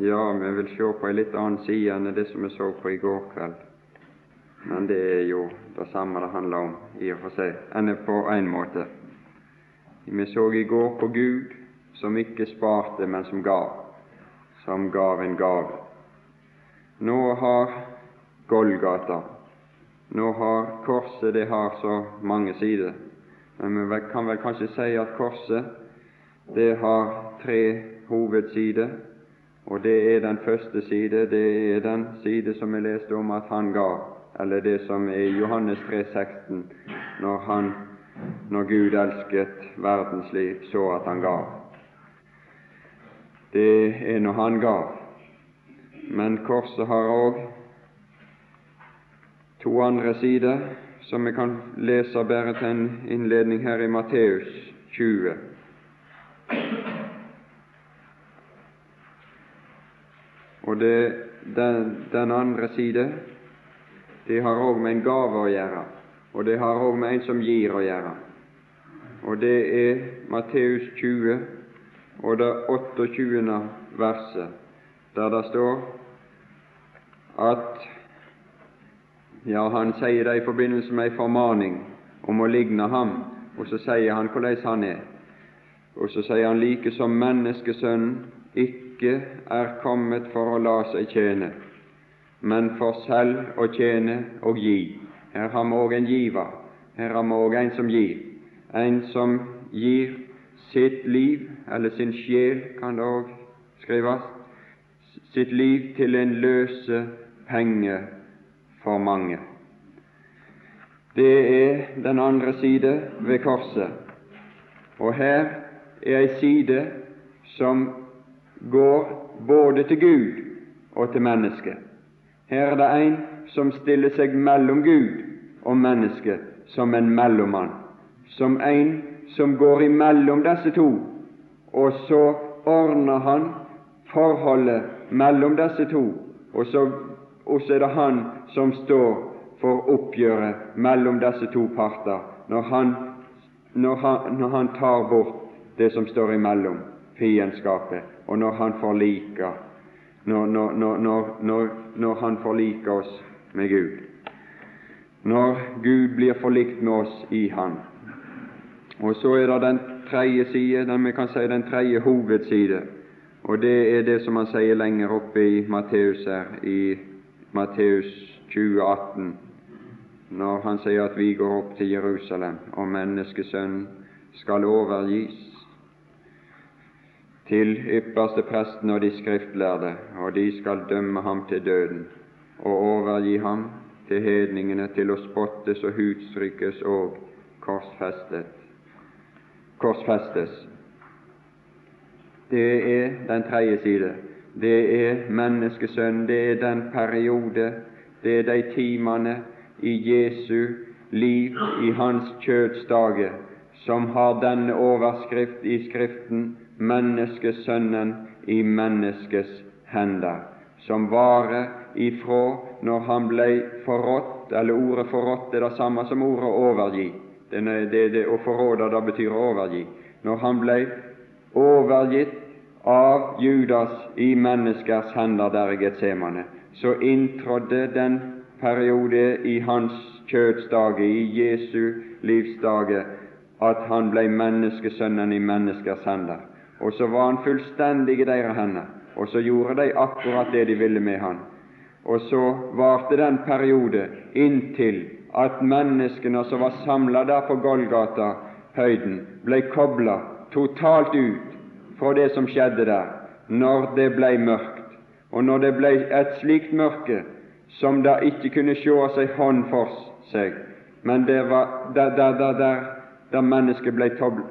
Ja, vi vil se på en litt annen side enn det som vi så på i går kveld. Men det er jo det samme det handler om, i og for seg, enn på en måte. Vi så i går på Gud som ikke sparte, men som gav, som gav en gave. Nå har Golgata, nå har korset, det har så mange sider, men vi kan vel kanskje si at korset, det har tre hovedsider. Og det er den første side, det er den side som jeg leste om at han ga, eller det som er i Johannes 3,16, når, når Gud elsket verdensliv så at han gav. Det er når han gav. Men korset har òg to andre sider, som vi kan lese bare til en innledning her i Matteus 20. Og det, den, den, andre side, det har òg med en gave å gjøre, og det har òg med en som gir å gjøre. Og det er Matteus 20 og det 28. verset, der det står at ja, han sier det i forbindelse med en formaning om å ligne ham, og så sier han hvordan han er. Og så sier han like som menneskesønnen ikke er kommet for å la seg tjene, men for selv å tjene og gi. Her har vi òg en giver. Her har vi òg en som gir. En som gir sitt liv, eller sin sjel, kan det òg skrives, sitt liv til en løse penge for mange. Det er den andre side ved korset. Og her er ei side som går både til Gud og til mennesket. Her er det en som stiller seg mellom Gud og mennesket som en mellommann, som en som går imellom disse to, og så ordner han forholdet mellom disse to, og så, og så er det han som står for oppgjøret mellom disse to parter, når han, når han, når han tar bort det som står imellom fiendskapet, og når Han forliker når, når, når, når, Han forliker oss med Gud. Når Gud blir forlikt med oss i Han. Og så er det den tredje side, den vi kan si den tredje hovedside, og det er det som han sier lenger oppe i Matteus her, i Matteus 2018, når han sier at vi går opp til Jerusalem, og menneskesønnen skal overgis til ypperste presten og de skriftlærde, og de skal dømme ham til døden og overgi ham til hedningene til å spottes og hudstrykkes og korsfestet. korsfestes. Det er den tredje side. Det er menneskesønnen, det er den periode, det er de timene i Jesu liv, i hans kjøds dager, som har denne overskrift i Skriften menneskesønnen i menneskes hender, som varer ifra når han ble forrådt, eller ordet forrådt er det samme som ordet overgi. Det, det, det, å forråde, det betyr å overgi. Når han ble overgitt av Judas i menneskers hender der i Getsemane, så inntrådde den periode i hans kjødsdage, i Jesu livsdage, at han ble menneskesønnen i menneskers hender og så var han fullstendig i deres hender, og så gjorde de akkurat det de ville med han. Og så varte den periode inntil at menneskene som var samla der på Golgata-høyden, ble kobla totalt ut fra det som skjedde der, når det ble mørkt. Og når det ble et slikt mørke som da ikke kunne sjå seg hånd for seg, men det var der, der, der, der mennesket ble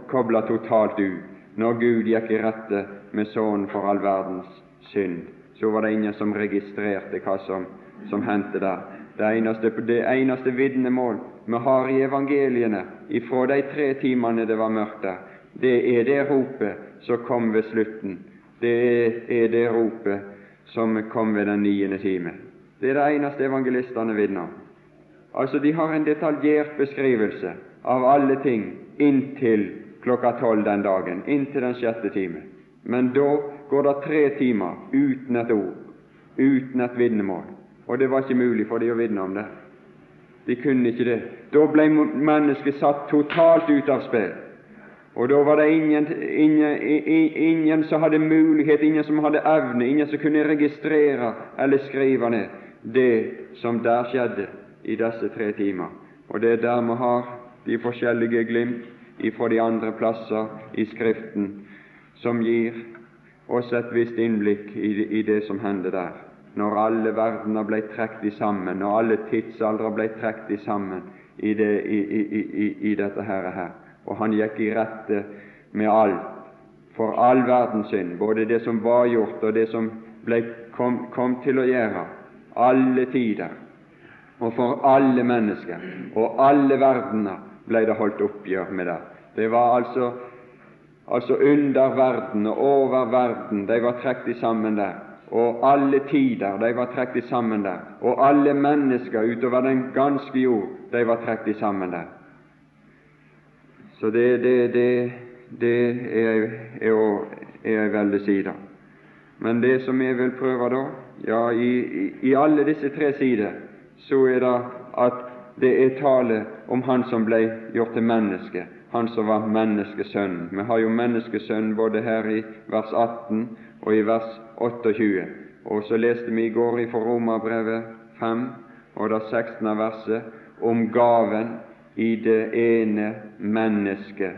kobla totalt ut når Gud gikk i rette med Sønnen for all verdens synd, så var det ingen som registrerte hva som, som hendte der. Det eneste, det eneste vitnemål vi har i evangeliene ifra de tre timene det var mørkt der, det er det ropet som kom ved slutten. Det er det ropet som kom ved den niende time. Det er det eneste evangelistene vitner om. Altså, de har en detaljert beskrivelse av alle ting inntil klokka tolv den dagen, inntil den sjette time. Men da går det tre timer uten et ord, uten et vitnemål. Og det var ikke mulig for de å vitne om det. De kunne ikke det. Da ble mennesket satt totalt ut av spill. Og da var det ingen, ingen, ingen, som hadde mulighet, ingen som hadde evne, ingen som kunne registrere eller skrive ned det som der skjedde i disse tre timer. Og det er der vi har de forskjellige glimt ifra de andre plasser i Skriften som gir oss et visst innblikk i, i det som hendte der, når alle verdener ble trukket sammen, når alle tidsaldre ble trukket sammen i, det, i, i dette her. her og han gikk i rette med alt, for all verdens synd, både det som var gjort, og det som ble, kom, kom til å gjøre, alle tider, og for alle mennesker og alle verdener ble det holdt oppgjør med det. Det var altså, altså under verden og over verden, de var trukket sammen der. Og alle tider, de var trukket sammen der. Og alle mennesker utover den ganske jord, de var trukket sammen der. Så det, det, det, det er, er, er ei veldig side. Men det som jeg vil prøve da, ja, i, i alle disse tre sider, så er det at det er tale om Han som ble gjort til menneske, Han som var menneskesønnen. Vi har jo menneskesønnen både her i vers 18 og i vers 28. Og så leste vi i går fra Romerbrevet 5 og det 16. verset om gaven i det ene mennesket.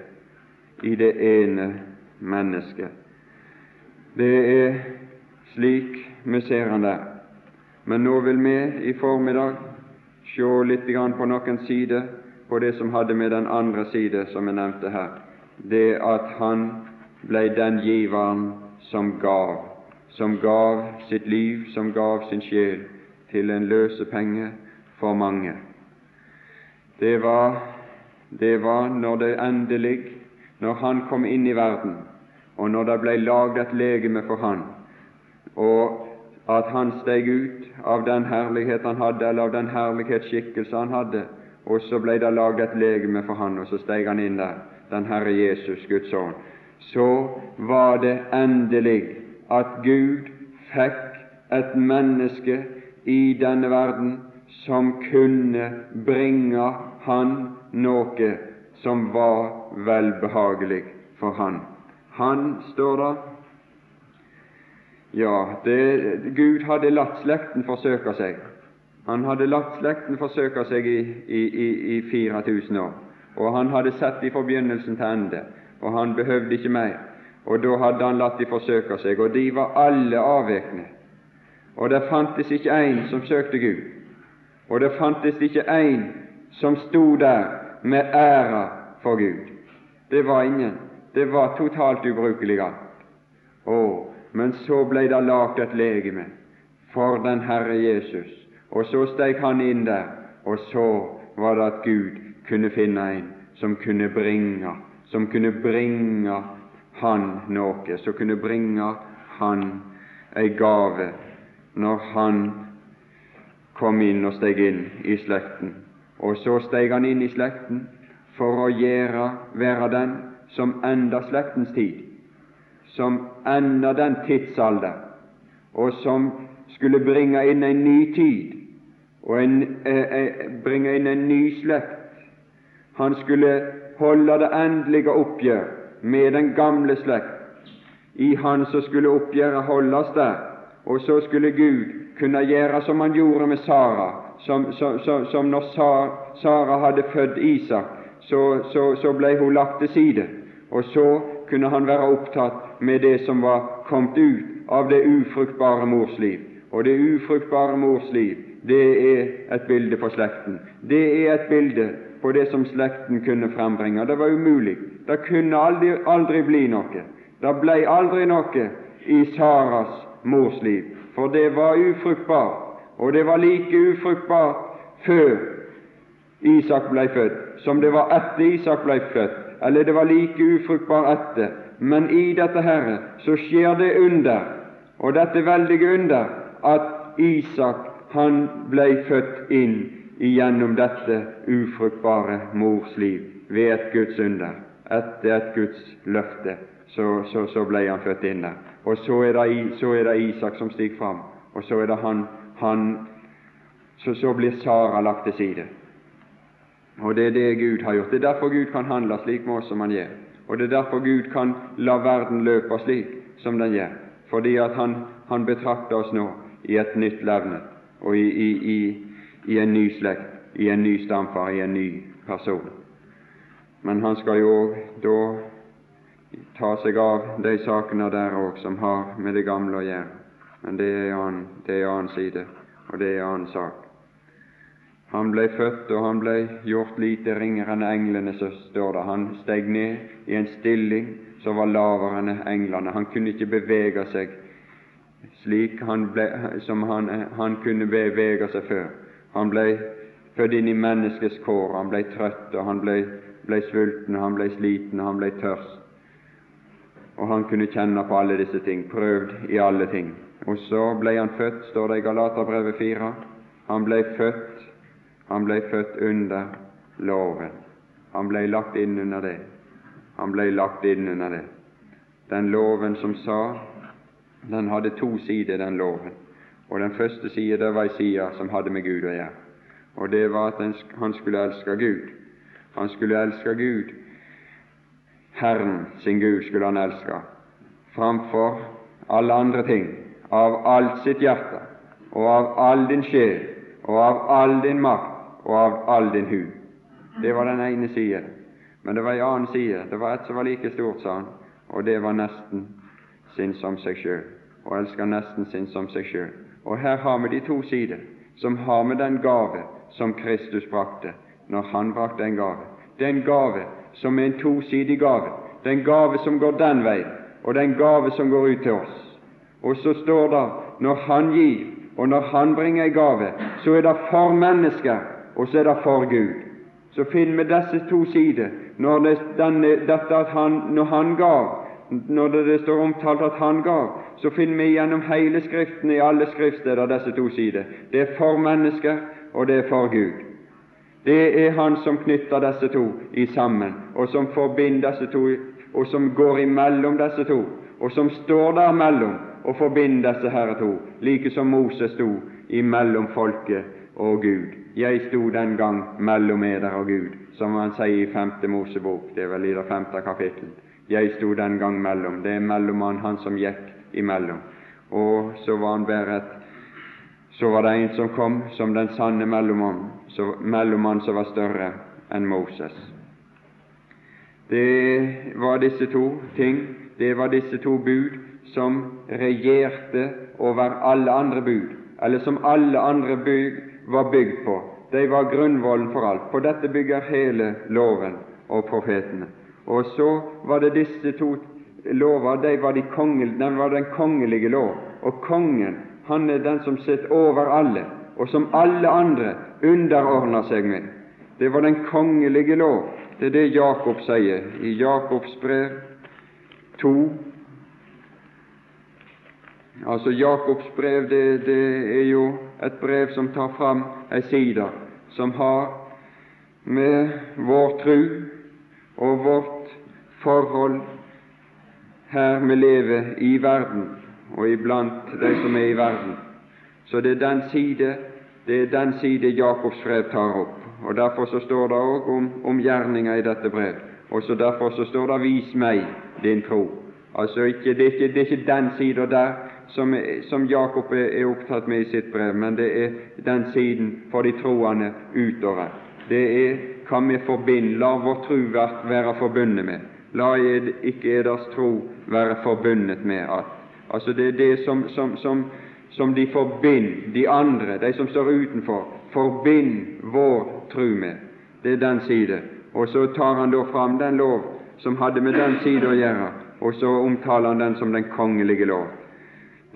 I det ene mennesket. Det er slik vi ser han der. Men nå vil vi i formiddag se litt på noen sider på det som hadde med den andre side, som jeg nevnte her, det at han ble den giveren som gav, som gav sitt liv, som gav sin sjel til en løsepenge for mange. Det var, det var når det endelig, når Han kom inn i verden, og når det ble laget et legeme for Han, og at Han steg ut av den herlighet Han hadde, eller av den herlighetsskikkelse Han hadde, og så ble det laget et legeme for Han, og så steg Han inn der, den Herre Jesus, Guds ånd. Så var det endelig at Gud fikk et menneske i denne verden som kunne bringe han noe som var velbehagelig for han. Han, står det Ja, det, Gud hadde latt slekten forsøke seg. Han hadde latt slekten forsøke seg i, i, i, i 4000 år, og han hadde sett i forbegynnelsen til ende, og han behøvde ikke mer. Og da hadde han latt de forsøke seg, og de var alle avvekne. Og det fantes ikke én som søkte Gud. Og det fantes ikke én som sto der med æra for Gud. Det var ingen. Det var totalt ubrukelig alt. Å, men så ble det lagt et legeme for den Herre Jesus, og så steg han inn der, og så var det at Gud kunne finne en som kunne bringe, som kunne bringe han noe, som kunne bringe han ei gave når han kom inn og steg inn i slekten. Og så steg han inn i slekten for å gjøre, være den som enda slektens tid, som enda den tidsalder, og som skulle bringe inn en ny tid og en, eh, eh, bringe inn en ny slekt. Han skulle holde det endelige oppgjør med den gamle slekt. I Han så skulle oppgjøret holdes der, og så skulle Gud kunne gjøre som han gjorde med Sara, som, som, som, som når Sara hadde født Isak, så, så, så ble hun lagt til side, og så kunne han være opptatt med det som var kommet ut av det ufruktbare mors liv. Og det ufruktbare mors liv, det er et bilde på slekten. Det er et bilde på det som slekten kunne frembringe. Det var umulig. Det kunne aldri, aldri bli noe. Det ble aldri noe i Saras mors liv for det var ufruktbart, og det var like ufruktbart før Isak ble født som det var etter Isak ble født, eller det var like ufruktbar etter. Men i dette Herre så skjer det under, og dette veldige under, at Isak han ble født inn igjennom dette ufruktbare mors liv ved et Guds under. Etter et Guds løfte så, så, så ble han født inn der. og så er det, så er det Isak som stiger fram, og så er det han, han så, så blir Sara lagt til side. Og Det er det Gud har gjort. Det er derfor Gud kan handle slik med oss som Han gjør. Og det er derfor Gud kan la verden løpe slik som den gjør. Fordi at Han, han betrakter oss nå i et nytt levnet og i, i, i, i en ny slekt, i en ny stamfar, i en ny person. Men han skal jo da ta seg av de sakene der òg som har med det gamle å gjøre. Men det er en annen side, og det er en annen sak. Han ble født, og han ble gjort lite ringere enn englene, så står det. Han steg ned i en stilling som var lavere enn englene. Han kunne ikke bevege seg slik han ble, som han, han, kunne bevege seg før. Han ble født inn i menneskets kår. Han ble trøtt, og han ble, ble sulten, han ble sliten, han ble tørst. Og han kunne kjenne på alle disse ting, prøvd i alle ting. Og så ble han født, står det i Galaterbrevet 4. Han ble født han ble født under loven. Han ble lagt inn under det. Han ble lagt inn under det. Den loven som sa Den hadde to sider, den loven. Og Den første side det var ei side som hadde med Gud å gjøre. Og det var at han skulle elske Gud. Han skulle elske Gud. Herren sin Gud skulle han elske framfor alle andre ting, av alt sitt hjerte og av all din sjel og av all din makt og av all din hu. Det var den ene siden. Men det var en annen side. Det var et som var like stort, sa han, og det var nesten sin som seg sjøl. Og elsker nesten sin som seg sjøl. Og her har vi de to sider som har med den gave som Kristus brakte når han brakte en gave. Er gave som er en tosidig gave. Er gave som går den veien, og er gave som går ut til oss. Og så står det når Han gir, og når Han bringer en gave, så er det for mennesker og så er det for Gud. Så finner vi disse to sider når, det, denne, dette at han, når han gav, når det, det, står omtalt at han gav, så finner vi gjennom hele Skriften i alle skriftsteder disse to sider. Det er for mennesker, og det er for Gud. Det er Han som knytter disse to i sammen, og som forbinder disse to, og som går imellom disse to, og som står der mellom og forbinder disse herre to, like som Moses sto imellom folket og Gud. Jeg sto den gang mellom eder og Gud, som han sier i femte Mosebok, det er vel i det femte kapittel. Jeg sto den gang mellom. Det er mellommann, han som gikk imellom. Og så var han bare et Så var det en som kom som den sanne mellommann, mellommann som var større enn Moses. Det var disse to ting, det var disse to bud som regjerte over alle andre bud, eller som alle andre bud var bygd på. De var grunnvollen for alt. På dette bygger hele loven og profetene. Og så var det disse to lover, de var de kongel, den var den kongelige lov. Og kongen, han er den som sitter over alle, og som alle andre underordner seg med. Det var den kongelige lov. Det er det Jakob sier i Jakobs brev 2 Altså Jakobs brev det, det, er jo et brev som tar fram ei side som har med vår tru og vårt forhold her vi lever i verden, og iblant de som er i verden. Så det er den side det er den side Jakobs brev tar opp. Og Derfor så står det òg om, om gjerninga i dette brev. Og så Derfor så står det 'Vis meg din tro'. Altså ikke, det, er ikke, det er ikke den sida der som, som Jakob er opptatt med i sitt brev, men det er den siden for de troende utover. Det er hva vi forbinder, la vår tro være forbundet med. La ikke eders tro være forbundet med at Altså Det er det som, som, som, som de forbinder, de andre, de som står utenfor, forbinder vår tro med. Det er den side. Og så tar han da fram den lov som hadde med den side å gjøre, og så omtaler han den som den kongelige lov.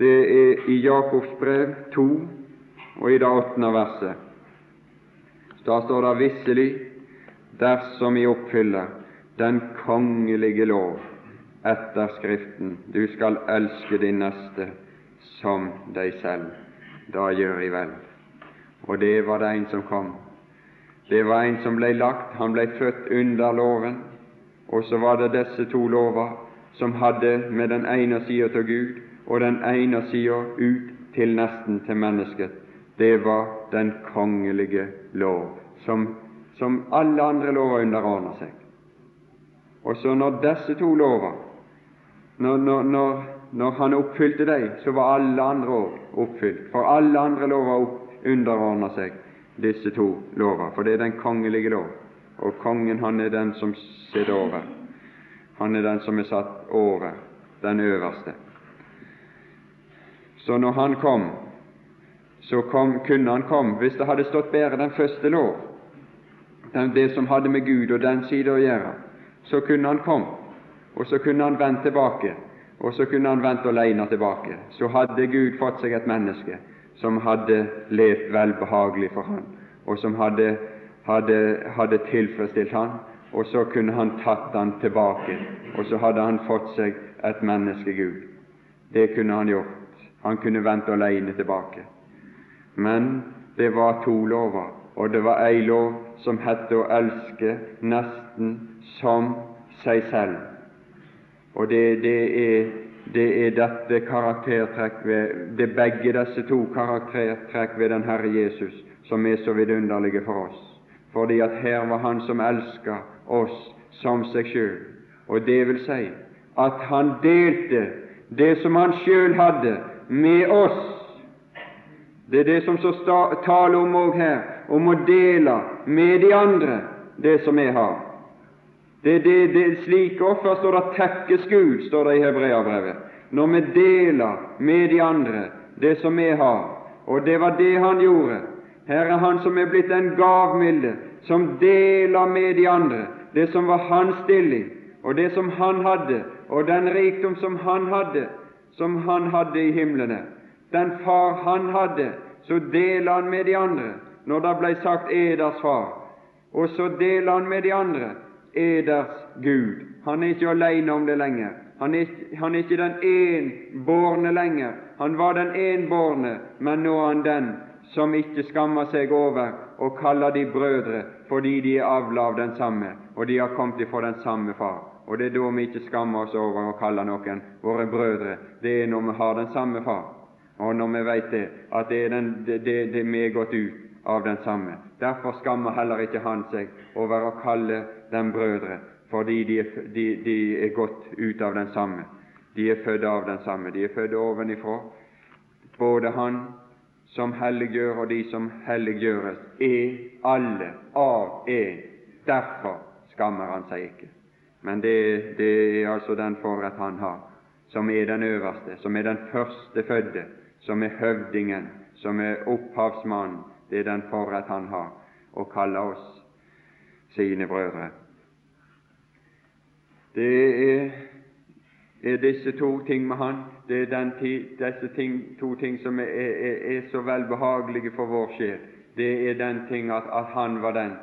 Det er i Jakobs brev 2 og i det åttende verset. Da står det visselig dersom vi oppfyller den kongelige lov etter Skriften, du skal elske din neste som deg selv. Da gjør jeg vel. Og det var det en som kom. Det var en som ble lagt, han ble født under loven, og så var det disse to lover som hadde med den ene sida til Gud og den ene sida ut til nesten til mennesket, det var den kongelige lov, som, som alle andre lover underordner seg. Og så når disse to lover når, når, når, når han oppfylte dem, så var alle andre òg oppfylt. For alle andre lover underordner seg disse to lover, for det er den kongelige lov. Og kongen, han er den som sitter over. Han er den som er satt over, den øverste. Så når han kom, så kom, kunne han komme hvis det hadde stått bedre den første lov, det som hadde med Gud og den side å gjøre, så kunne han komme, og så kunne han vendt tilbake, og så kunne han vendt alene tilbake. Så hadde Gud fått seg et menneske som hadde levd velbehagelig for han, og som hadde, hadde, hadde tilfredsstilt han, og så kunne han tatt han tilbake, og så hadde han fått seg et menneske Gud. Det kunne han gjort. Han kunne vendt alene tilbake. Men det var to lover, og det var ei lov som het å elske nesten som seg selv. Og det, det, er, det er dette karaktertrekk ved det er begge disse to karaktertrekk ved den Herre Jesus som er så vidunderlige for oss. Fordi at her var Han som elska oss som seg sjøl. Og det vil si at Han delte det som Han sjøl hadde, med oss. Det er det som så taler om òg her, om å dele med de andre det som jeg har. Det, det, det Slike offer står det 'takkes Gud', står det i Hebreabrevet, når vi deler med de andre det som vi har. Og det var det han gjorde. Her er han som er blitt en gavmilde, som deler med de andre det som var hans stilling, og det som han hadde, og den rikdom som han hadde, som han hadde i himlene. Den far han hadde, så deler han med de andre når det ble sagt 'eders far'. Og så deler han med de andre eders Gud. Han er ikke alene om det lenger. Han er, han er ikke den enbårne lenger. Han var den enbårne, men nå er han den som ikke skammer seg over å kalle de brødre fordi de er avla av den samme, og de har kommet ifra den samme far. Og det er da vi ikke skammer oss over å kalle noen våre brødre. Det er når vi har den samme far, og når vi vet det, at det er, den, det, det, det er gått ut av den samme. Derfor skammer heller ikke han seg over å kalle dem brødre, fordi de er, de, de er gått ut av den samme. De er født av den samme. De er født ovenifra. Både han som helliggjør, og de som helliggjøres, er alle av en. Derfor skammer han seg ikke. Men det, det, er altså den forrett han har, som er den øverste, som er den førstefødte, som er høvdingen, som er opphavsmannen. Det er den forrett han har, å kalle oss sine brødre. Det er, er disse to ting med han, det er den, disse ting, to ting som er, er, er, så velbehagelige for vår sjel. Det er den ting at, at han var den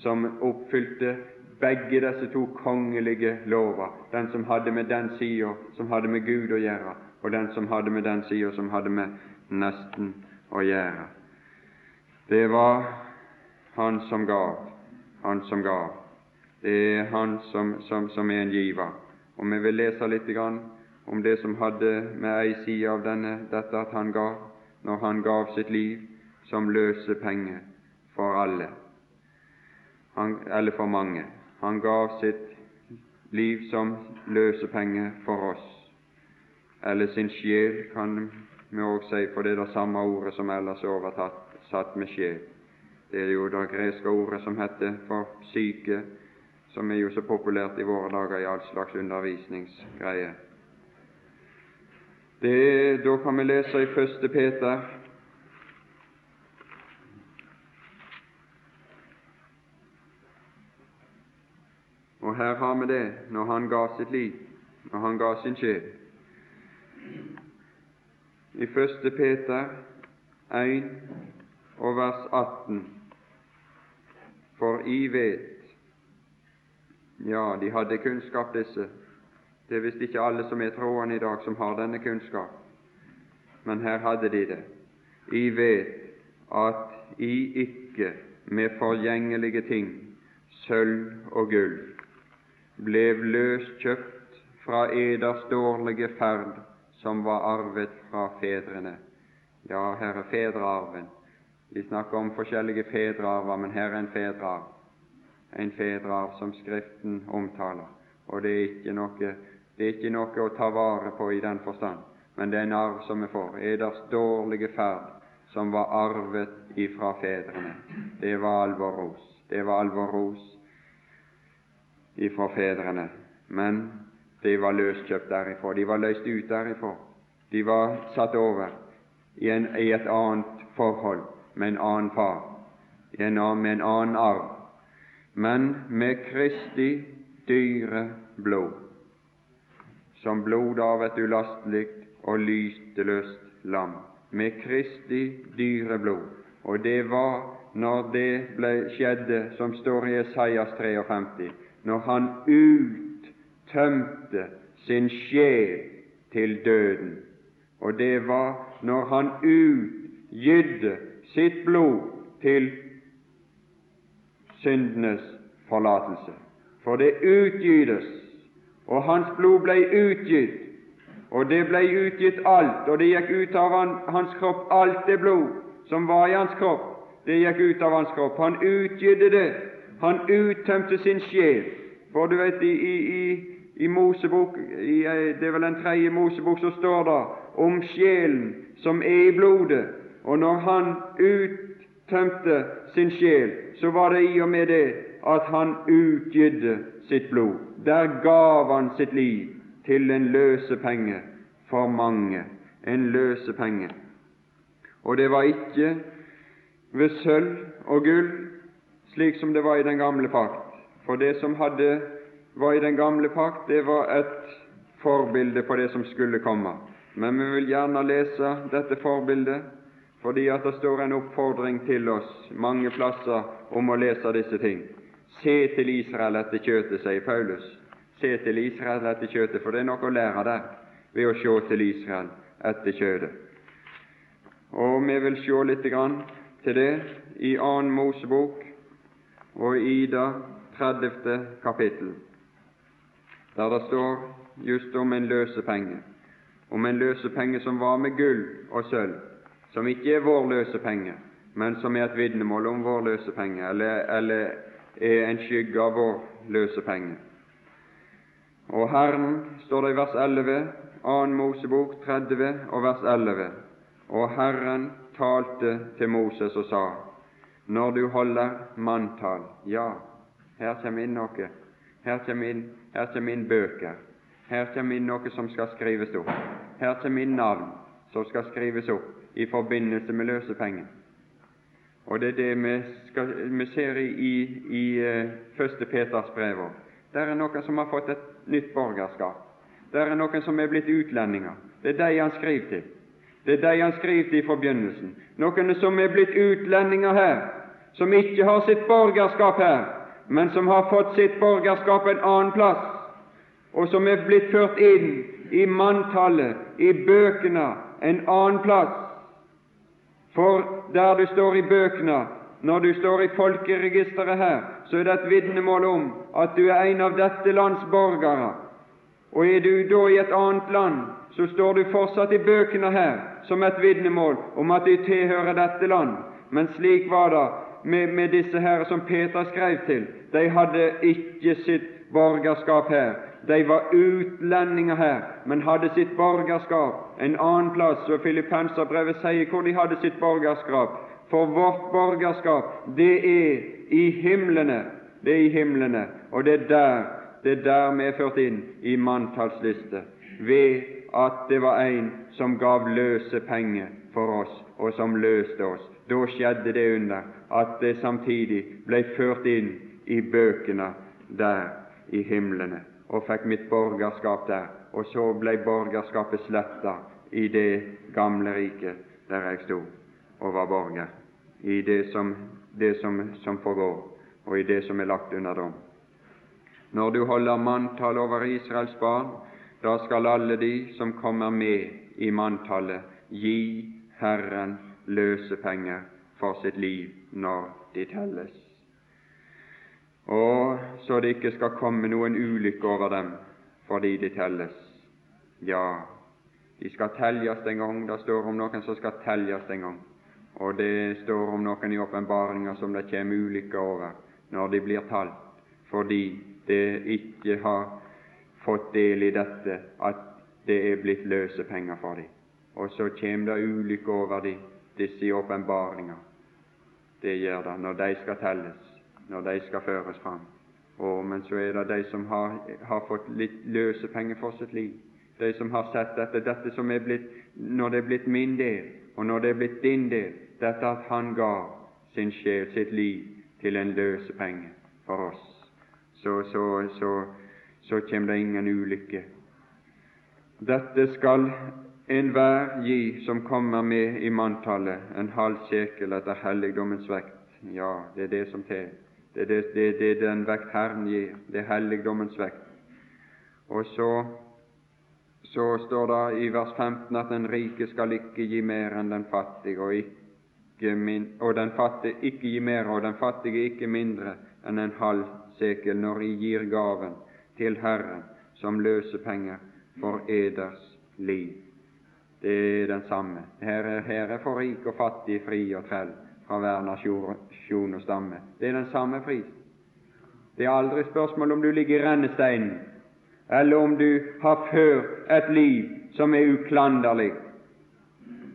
som oppfylte begge disse to kongelige lover, den som hadde med den sida som hadde med Gud å gjøre, og den som hadde med den sida som hadde med nesten å gjøre. Det var Han som gav, Han som gav. Det er Han som, som, som er en giver. Og vi vil lese litt om det som hadde med ei side av denne, dette at Han gav, når Han gav sitt liv som løsepenge for alle, han, eller for mange. Han gav sitt liv som løsepenge for oss, eller sin sjel, kan vi òg si, for det er det samme ordet som ellers er overtatt satt med sjel. Det er jo det greske ordet som heter for syke, som er jo så populært i våre dager i all slags undervisningsgreier. da kan vi lese i 1. Peter Og her har vi det når han ga sitt liv, når han ga sin sjel. I 1. Peter 1 og vers 18 For I vet Ja, de hadde kunnskap, disse. Det er visst ikke alle som er troende i dag, som har denne kunnskap, men her hadde de det. I vet at I ikke med forgjengelige ting, sølv og gull, ble løskjøpt fra eders dårlige ferd som var arvet fra fedrene. Ja, her er fedrearven. Vi snakker om forskjellige fedrearver, men her er en fedrearv. En fedrearv som Skriften omtaler. Og det er ikke noe, det er ikke noe å ta vare på i den forstand, men det er en arv som vi får. Eders dårlige ferd som var arvet ifra fedrene. Det var alvorros. Det var alvorros ifra fedrene. Men de var løskjøpt derifra. De var løst ut derifra. De var satt over i, en, i et annet forhold med en annen far, en med en annen arv, men med Kristi dyre blod, som blod av et ulastelig og lysteløst lam. Med Kristi dyre blod. Og det var når det ble skjedde, som står i Esaias 53, når han uttømte sin sjel til døden. Og det var når han utgydde sitt blod til syndenes forlatelse. For det utgytes, og hans blod ble utgitt, og det ble utgitt alt, og det gikk ut av han, hans kropp, alt det blod som var i hans kropp, det gikk ut av hans kropp. Han utgydde det, han uttømte sin sjel. For du vet, i, i, i Mosebok, i, det er vel den tredje Mosebok, så står det om sjelen som er i blodet, og når han uttømte sin sjel, så var det i og med det at han utgydde sitt blod. Der gav han sitt liv til en løsepenge for mange. En løsepenge. Og det var ikke ved sølv og gull, slik som det var i den gamle pakt. For det som hadde, var i den gamle pakt, det var et forbilde på det som skulle komme. Men vi vil gjerne lese dette forbildet fordi at det står en oppfordring til oss mange plasser om å lese disse ting. Se til Israel etter kjøtet, sier Paulus. Se til Israel etter kjøtet, for det er noe å lære der ved å se til Israel etter kjøtet. Og vi vil se litt til det i annen Mosebok og Ida 30. kapittel, der det står just om en løsepenge, om en løsepenge som var med gull og sølv som ikke er vår løsepenge, men som er et vitnemål om vår løsepenge, eller, eller er en skygge av vår løsepenge. Og Herren, står det i vers 11, 2. Mosebok 30 og vers 11, og Herren talte til Moses og sa, når du holder manntall Ja, her kommer inn noe. Her kommer inn, her kommer inn bøker. Her kommer inn noe som skal skrives opp. Her kommer inn navn som skal skrives opp i forbindelse med løsepengen. Og det er det vi, skal, vi ser i, i, i uh, første Peters brev òg. Der er noen som har fått et nytt borgerskap. Der er noen som er blitt utlendinger. Det er de han skriver til. Det er de han skriver til i forbegynnelsen. Noen som er blitt utlendinger her, som ikke har sitt borgerskap her, men som har fått sitt borgerskap en annen plass, og som er blitt ført inn i manntallet, i bøkene, en annen plass. For der du står i bøkene, når du står i folkeregisteret her, så er det et vitnemål om at du er en av dette lands borgere. Og er du da i et annet land, så står du fortsatt i bøkene her som et vitnemål om at du tilhører dette land. Men slik var det med, med disse her som Peter skrev til. De hadde ikke sitt borgerskap her. De var utlendinger her, men hadde sitt borgerskap en annen plass. Og Filippenserbrevet sier hvor de hadde sitt borgerskap. For vårt borgerskap, det er i himlene. Det er i himlene, og det er der det er der vi er ført inn i manntallsliste, ved at det var en som gav løse penger for oss, og som løste oss. Da skjedde det under at det samtidig ble ført inn i bøkene der i himlene og fikk mitt borgerskap der. Og så ble borgerskapet sletta i det gamle riket der jeg sto og var borger, i det som, det som, som forgår, og i det som er lagt under dom. Når du holder manntall over Israels barn, da skal alle de som kommer med i manntallet, gi Herren løsepenger for sitt liv når de telles og så det ikke skal komme noen ulykke over dem, fordi de telles. Ja, de skal teljes en gang. Det står om noen som skal teljes en gang. Og det står om noen i åpenbaringa som det kommer ulykker over når de blir talt, fordi de ikke har fått del i dette at det er blitt løse penger for dem. Og så kommer det ulykke over de, disse i åpenbaringa. Det gjør det når de skal telles, når de skal føres fram. Og, men så er det de som har, har fått litt løsepenger for sitt liv. De som har sett dette, dette som er blitt, når det er blitt min del, og når det er blitt din del, dette at Han gav sin sjel, sitt liv, til en løsepenge for oss, så, så, så, så kommer det ingen ulykke. Dette skal enhver gi som kommer med i manntallet, en halv sekel etter helligdommens vekt. Ja, det er det som til. Det er det, det, det den vekt Herren gir. Det er helligdommens vekt. Og så, så står det i vers 15 at den rike skal ikke gi mer enn den fattige, og, ikke min, og den fattige ikke gi mer, og den fattige ikke mindre enn en halv sekel når de gir gaven til Herren som løsepenger for eders liv. Det er den samme. Her er, her er for rik og fattig, fri og trell fra hver nasjon og stamme. Det er den samme pris. Det er aldri spørsmål om du ligger i rennesteinen, eller om du har ført et liv som er uklanderlig.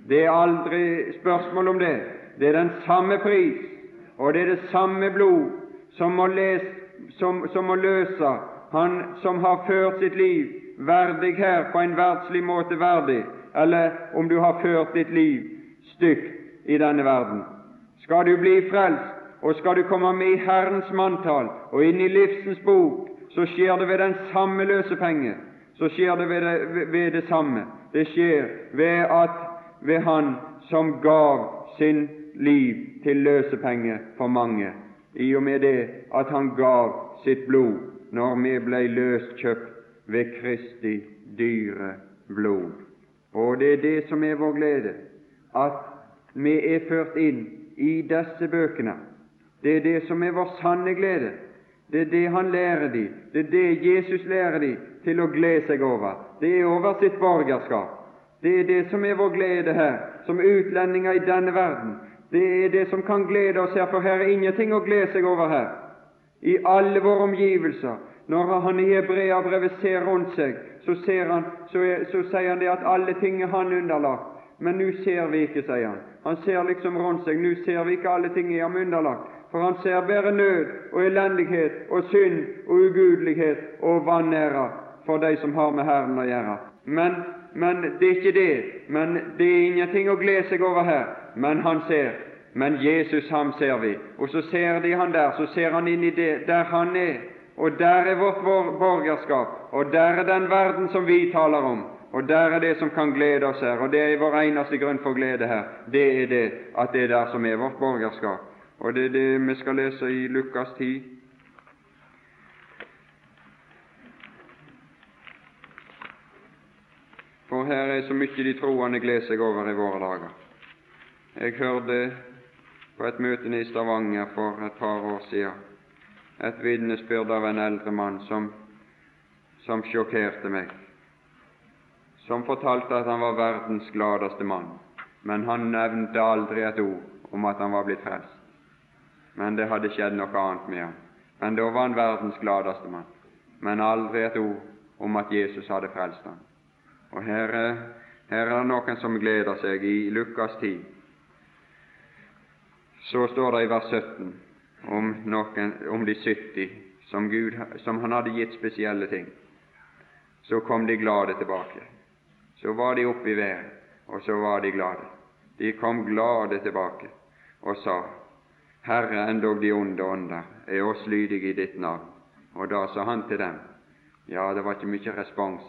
Det er aldri spørsmål om det. Det er den samme pris, og det er det samme blod som må, les, som, som må løse han som har ført sitt liv verdig her, på en verdslig måte verdig, eller om du har ført ditt liv stygt i denne verden. Skal du bli frelst, og skal du komme med i Herrens manntall og inn i livsens bok, så skjer det ved den samme løsepenge. Så skjer det ved det, ved det samme. Det skjer ved at ved Han som gav sin liv til løsepenge for mange, i og med det at Han gav sitt blod når vi ble løskjøpt ved Kristi dyre blod. Og det er det som er vår glede, at vi er ført inn i disse bøkene. Det er det som er vår sanne glede. Det er det han lærer dem, Det er det Jesus lærer dem til å glede seg over. Det er over sitt borgerskap. Det er det som er vår glede her, som utlendinger i denne verden. Det er det som kan glede oss her, for her er ingenting å glede seg over her. I alle våre omgivelser. Når han i Hebreabrevet ser rundt seg, så, ser han, så, er, så sier han det at alle ting er han underlagt. Men nå ser vi ikke, sier han. Han ser liksom rundt seg. Nå ser vi ikke alle ting i ham underlagt. For han ser bare nød og elendighet og synd og ugudelighet og vanære for de som har med Herren å gjøre. Men, men det er ikke det. Men det er ingenting å glede seg over her. Men han ser. Men Jesus, ham ser vi. Og så ser de han der. Så ser han inn i det der han er. Og der er vårt borgerskap. Og der er den verden som vi taler om. Og der er det som kan glede oss her, og det er vår eneste grunn for glede her. Det er det at det er der som er vårt borgerskap. Og det er det vi skal lese i Lukas 10. For her er så mye de troende gleder seg over i våre dager. Jeg hørte på et møte i Stavanger for et par år siden et vitnesbyrd av en eldre mann som, som sjokkerte meg som fortalte at han var verdens gladeste mann, men han nevnte aldri et ord om at han var blitt frelst. Men det hadde skjedd noe annet med ham. Men da var han verdens gladeste mann, men aldri et ord om at Jesus hadde frelst ham. Og her, her er det noen som gleder seg i Lukas 10. Så står det i vers 17 om, noen, om de 70 som, Gud, som han hadde gitt spesielle ting. Så kom de glade tilbake. Så var de oppe i været, og så var de glade. De kom glade tilbake og sa, Herre, endog de onde ånder er oss lydige i ditt navn. Og da sa han til dem, ja, det var ikke mye respons.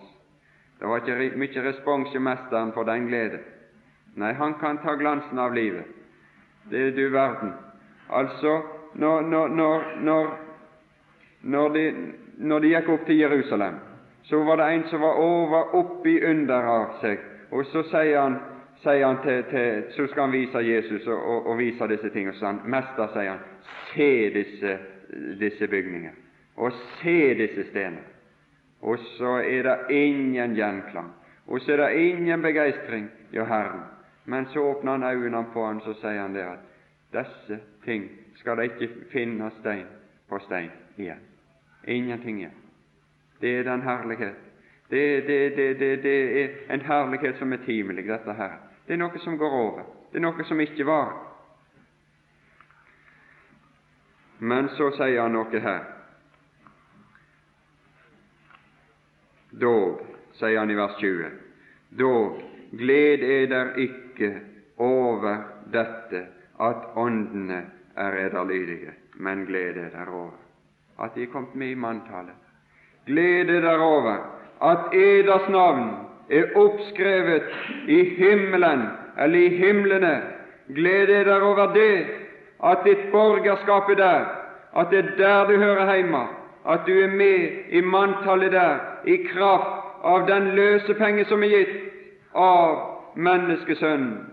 Det var ikke mye respons i Mesteren for den glede. Nei, han kan ta glansen av livet. Det er du verden. Altså, når, når, når, når, de, de gikk opp til Jerusalem, så var det en som var over oppi under av seg, og så sier han, sier han til, til, så skal han vise Jesus og, og, og vise disse tingene. Så han, Mester, sier han, se disse, disse bygninger, og se disse stener. og så er det ingen gjenklang, og så er det ingen begeistring ja, Herren. Men så åpner han øynene på han, så sier han det at disse ting skal det ikke finne stein på stein igjen. Ingenting igjen. Det er den herlighet. Det, det, det, det, er en herlighet som er timelig, dette her. Det er noe som går over. Det er noe som ikke var. Men så sier han noe her. Dog, sier han i vers 20, dog gled eder ikke over dette at åndene er ederlydige, men glede derover at de er kommet med i manntallet. Glede derover at eders navn er oppskrevet i himmelen eller i himlene. Glede derover det, at ditt borgerskap er der, at det er der du hører hjemme, at du er med i manntallet der i kraft av den løsepenge som er gitt av menneskesønnen.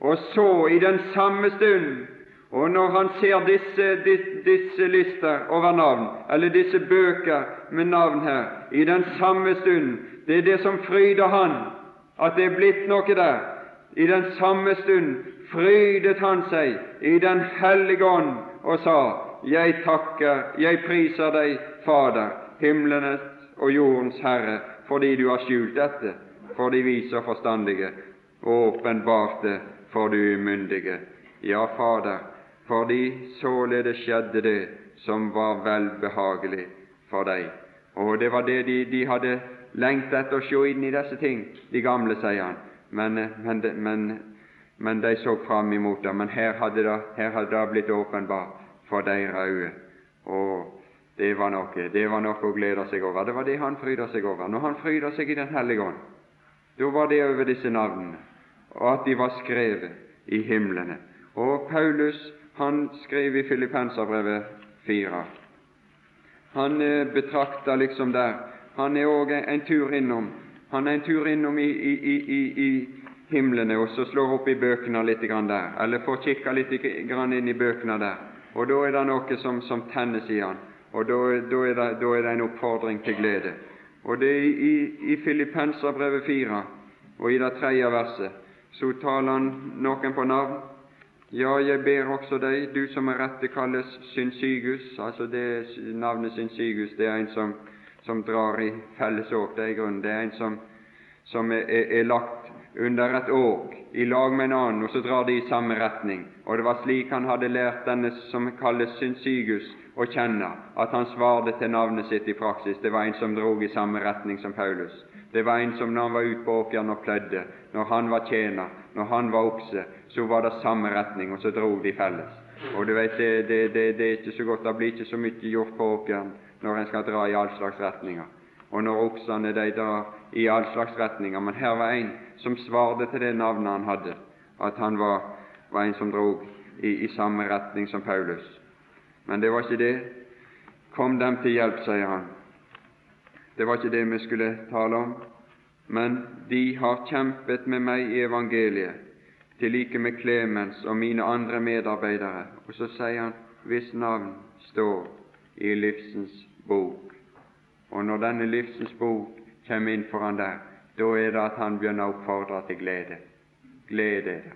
Og så, i den samme stund, og når han ser disse, disse, disse lister over navn, eller disse bøker med navn her, i den samme stund Det er det som fryder han, at det er blitt noe der. I den samme stund frydet han seg i Den hellige ånd og sa, Jeg takker, jeg priser deg, Fader, himlenes og jordens Herre, fordi du har skjult dette for de vise og forstandige, og åpenbart det for de umyndige. Ja, Fader, fordi således skjedde det som var velbehagelig for deg. Og det var det de, de hadde lengtet etter å se inn i disse ting, de gamle, sier han. Men, men, men, men de så fram imot det. Men her hadde det, her hadde det blitt åpenbart for deres øyne. Og det var noe det var noe å glede seg over. Det var det han fryda seg over. Når han fryda seg i Den hellige ånd, da var det over disse navnene, og at de var skrevet i himlene. Og Paulus han skriver i Filippenserbrevet 4. Han betrakter betrakta liksom der Han er òg en tur innom Han er en tur innom i, i, i, i himlene og så slår opp i bøkene litt grann der, eller får kikka litt grann inn i bøkene der. Og da er det noe som, som tennes i han, og da, da, er det, da, er det, en oppfordring til glede. Og det er i, i Filippenserbrevet 4 og i det tredje verset så taler han noen på navn, ja, jeg ber også deg, du som er rette kalles Synsygus, altså det navnet Synsygus, det er en som, som drar i felles åk, det er grunnen, det er en som, som er, er, er, lagt under et åk i lag med en annen, og så drar de i samme retning. Og det var slik han hadde lært denne som kalles Synsygus, å kjenne, at han svarte til navnet sitt i praksis. Det var en som drog i samme retning som Paulus. Det var en som når han var ute på åkeren og plødde, når han var tjener, når han var okse, så var det samme retning, og så drog de felles. Og du vet, det, det, det, det er ikke så godt, det blir ikke så mye gjort på åkeren når en skal dra i all slags retninger. Og når oksene de drar i all slags retninger. Men her var en som svarte til det navnet han hadde, at han var, var en som drog i, i samme retning som Paulus. Men det var ikke det. Kom dem til hjelp, sier han. Det var ikke det vi skulle tale om. Men de har kjempet med meg i evangeliet, til like med Klemens og mine andre medarbeidere. Og så sier han hvis navn står i livsens bok. Og når denne livsens bok kommer inn for han der, da er det at han begynner å oppfordre til glede. Gled dere.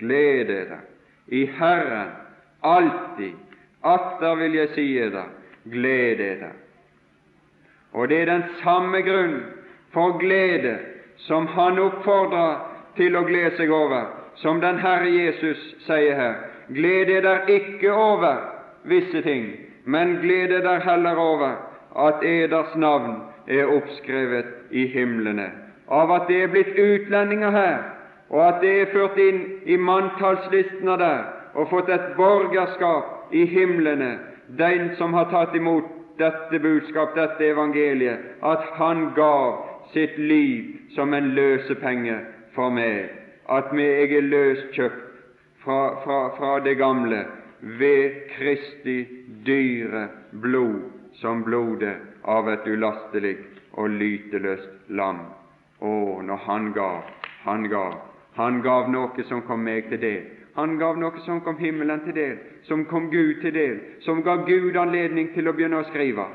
Gled dere i Herren alltid. Atter vil jeg si dere, gled dere. Og det er den samme grunn for glede som han oppfordrer til å glede seg over, som den Herre Jesus sier her. Glede der ikke over visse ting, men glede der heller over at eders navn er oppskrevet i himlene, av at det er blitt utlendinger her, og at det er ført inn i manntallslistene der og fått et borgerskap i himlene, den som har tatt imot dette budskap, dette evangeliet, at han gav sitt liv som en løsepenge for meg, at jeg er løskjøpt fra, fra, fra det gamle ved Kristi dyre blod, som blodet av et ulastelig og lyteløst lam. Å, når Han gav, Han gav, Han gav noe som kom meg til del. Han gav noe som kom himmelen til del, som kom Gud til del, som ga Gud anledning til å begynne å skrive.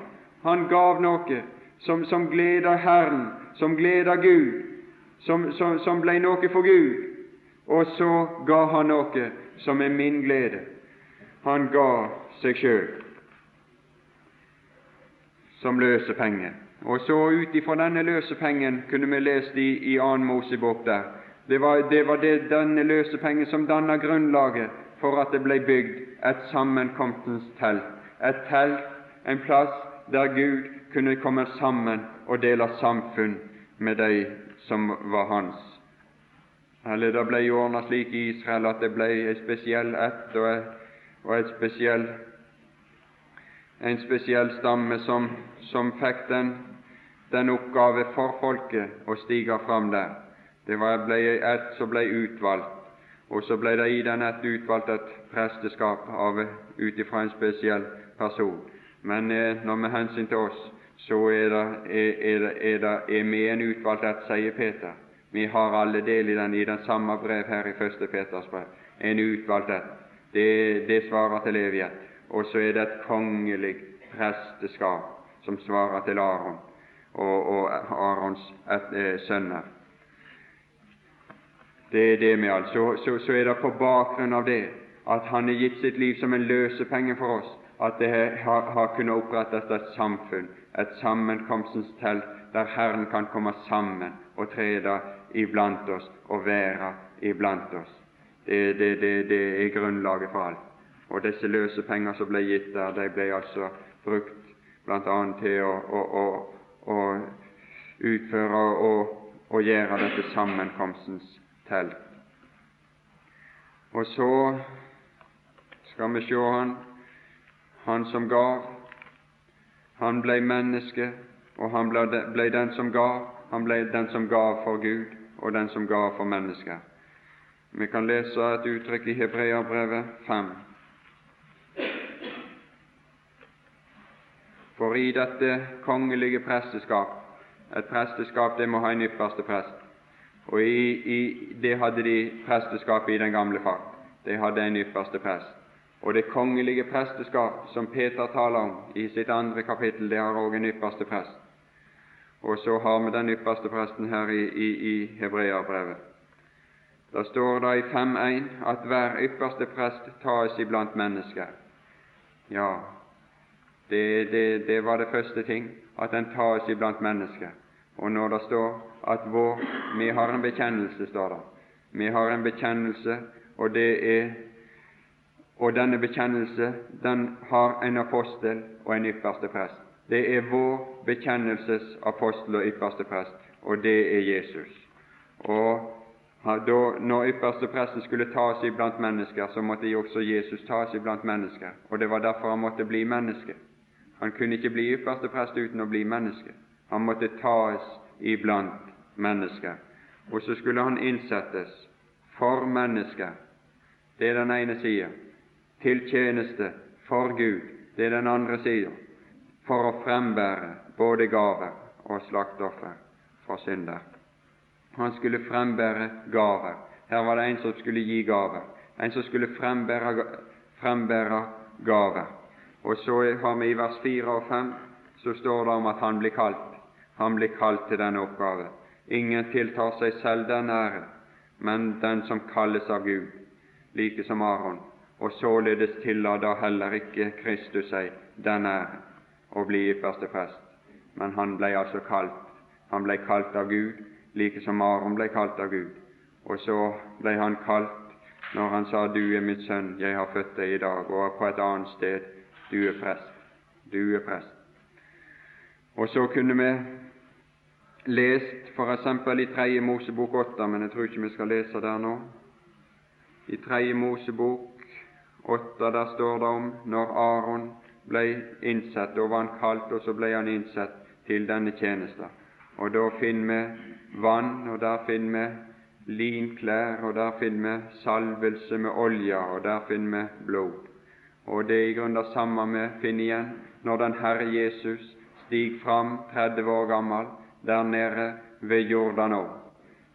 Han gav noe som, som gleder Herren, som gleder Gud, som, som, som ble noe for Gud. Og så ga han noe som er min glede. Han ga seg sjøl som løsepenge. Og så ut ifra denne løsepengen kunne vi lest i, i annen Mosebok der. Det var, det var det, denne løsepengen som dannet grunnlaget for at det ble bygd et sammenkomstens telt. Et telt, en plass der Gud kunne komme sammen og dele samfunn med de som var hans. Eller det ble ordna slik i Israel at det ble en spesiell ett og, og et spesiell, en spesiell stamme som, som fikk den, den oppgave for folket å stige fram der. Det var, ble ett som ble utvalgt, og så ble det i den ett utvalgt et presteskap ut ifra en spesiell person. Men eh, når med hensyn til oss, så er det, er, er, er vi en utvalgt ett, sier Peter. Vi har alle del i den i den samme brev her i første Peters brev. En utvalgt ett. Det, det svarer til evighet. Og så er det et kongelig presteskap som svarer til Aron og, og Arons et, eh, sønner. Det er det med alt. Så, så, så er det på bakgrunn av det at Han har gitt sitt liv som en løsepenge for oss, at det har, har kunnet opprettes et samfunn, et sammenkomstens telt, der Herren kan komme sammen og trede iblant oss og være iblant oss. Det, det, det, det er grunnlaget for alt. Og disse løsepenger som ble gitt der, de ble altså brukt bl.a. til å, å, å, å utføre og, og gjøre dette sammenkomstens telt. Og så skal vi se han, han som gav. Han ble menneske, og han ble, ble den som gav. Han ble den som gav for Gud, og den som gav for mennesker. Vi kan lese et uttrykk i Hebreabrevet 5. For i dette kongelige presteskap Et presteskap det må ha en ypperste prest. Og i, i, det hadde de presteskapet i den gamle fart. De hadde en ypperste prest. Og det kongelige presteskap som Peter taler om i sitt andre kapittel, det har òg en ypperste prest. Og så har vi den ypperste presten her i, i, i hebreerbrevet. Da står det i 5.1 at hver ypperste prest tas iblant mennesker. Ja, det, det, det var det første ting, at den tas iblant mennesker. Og når det står at vår, vi har en bekjennelse, står det. Vi har en bekjennelse, og det er og denne bekjennelse den har en apostel og en ypperste prest. Det er vår bekjennelsesapostel og ypperste prest, og det er Jesus. Og da, når ypperste presten skulle tas iblant mennesker, så måtte også Jesus tas iblant mennesker, og det var derfor han måtte bli menneske. Han kunne ikke bli ypperste prest uten å bli menneske. Han måtte tas iblant mennesker. Og så skulle han innsettes for mennesket, Det er den ene sida. Til tjeneste for Gud. Det er den andre sida. For å frembære både gaver og slaktoffer for synder. Han skulle frembære gaver. Her var det en som skulle gi gaver. En som skulle frembære, frembære gaver. Og så har vi i vers 4 og 5 så står det om at han blir kalt. Han blir kalt til denne oppgave. Ingen tiltar seg selv den ære, men den som kalles av Gud, like som Aron. Og således tillater heller ikke Kristus seg den ære å bli ypperste prest. Men han ble altså kalt. Han ble kalt av Gud, like som Aron ble kalt av Gud. Og så ble han kalt når han sa 'Du er mitt sønn, jeg har født deg i dag', og på et annet sted 'Du er prest'. Du er prest. Og så kunne vi lest f.eks. i Tredje Mosebok 8, men jeg tror ikke vi skal lese der nå. I Tredje Mosebok 8 der står det om når Aron ble innsett, da var han kalt, og så ble han innsett til denne tjenesten. Og da finner vi vann, og der finner vi linklær, og der finner vi salvelse med olje, og der finner vi blod. Og det er i grunnen det samme vi finner igjen når den Herre Jesus stiger fram 30 år gammel der nede ved Jordanå.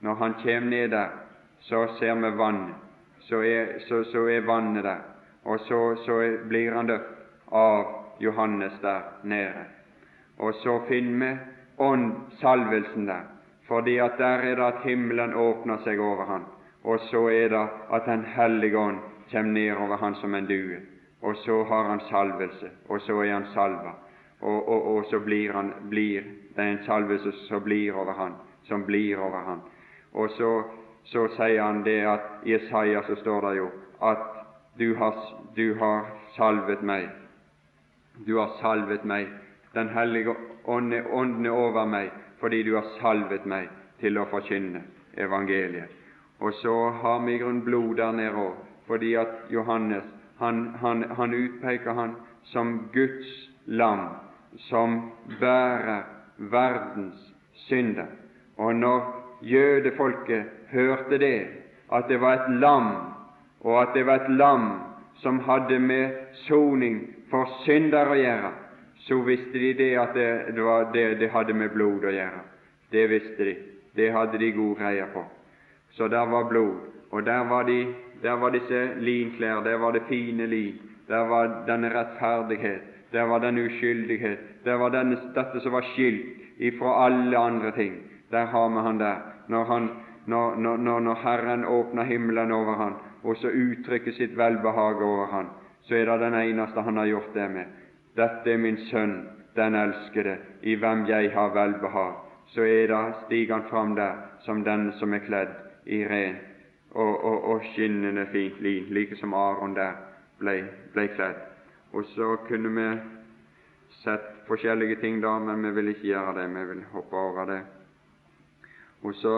Når han kommer ned der, så ser vi vannet. Så er, så, så er vannet der. Og så, så blir han døpt av Johannes der nede. Og så finner vi ånd, salvelsen der, fordi at der er det at himmelen åpner seg over han, og så er det at Den hellige ånd kommer ned over han som en due, og så har han salvelse, og så er han salva, og, og, og så blir, han, blir det er en salve som blir over han, som blir over han. Og så, så sier han det at i Jesaja så står det jo at du har, du har salvet meg, du har salvet meg, Den hellige ånd er over meg fordi du har salvet meg til å forkynne evangeliet. Og så har vi i grunn blod der nede òg, fordi at Johannes han, han, han utpeker han som Guds lam, som bærer verdens synder. Og når jødefolket hørte det, at det var et lam, og at det var et lam som hadde med soning for synder å gjøre, så visste de det at det, det, var det, det hadde med blod å gjøre. Det visste de. Det hadde de god greie på. Så der var blod, og der var, de, der var disse linklær, der var det fine lin, der var denne rettferdighet, der var den uskyldighet, der var denne, dette som var skilt ifra alle andre ting. Der har vi han der. Når, han, når, når, når Herren åpner himmelen over han, og så uttrykker sitt velbehag over han, så er det den eneste han har gjort det med. Dette er min sønn, den elskede, i hvem jeg har velbehag. Så er det, stiger han fram der som den som er kledd i ren og, og, og skinnende fint lin, like som Aron der ble, ble kledd. Og så kunne vi sett forskjellige ting da, men vi vil ikke gjøre det. Vi vil hoppe over det. Og så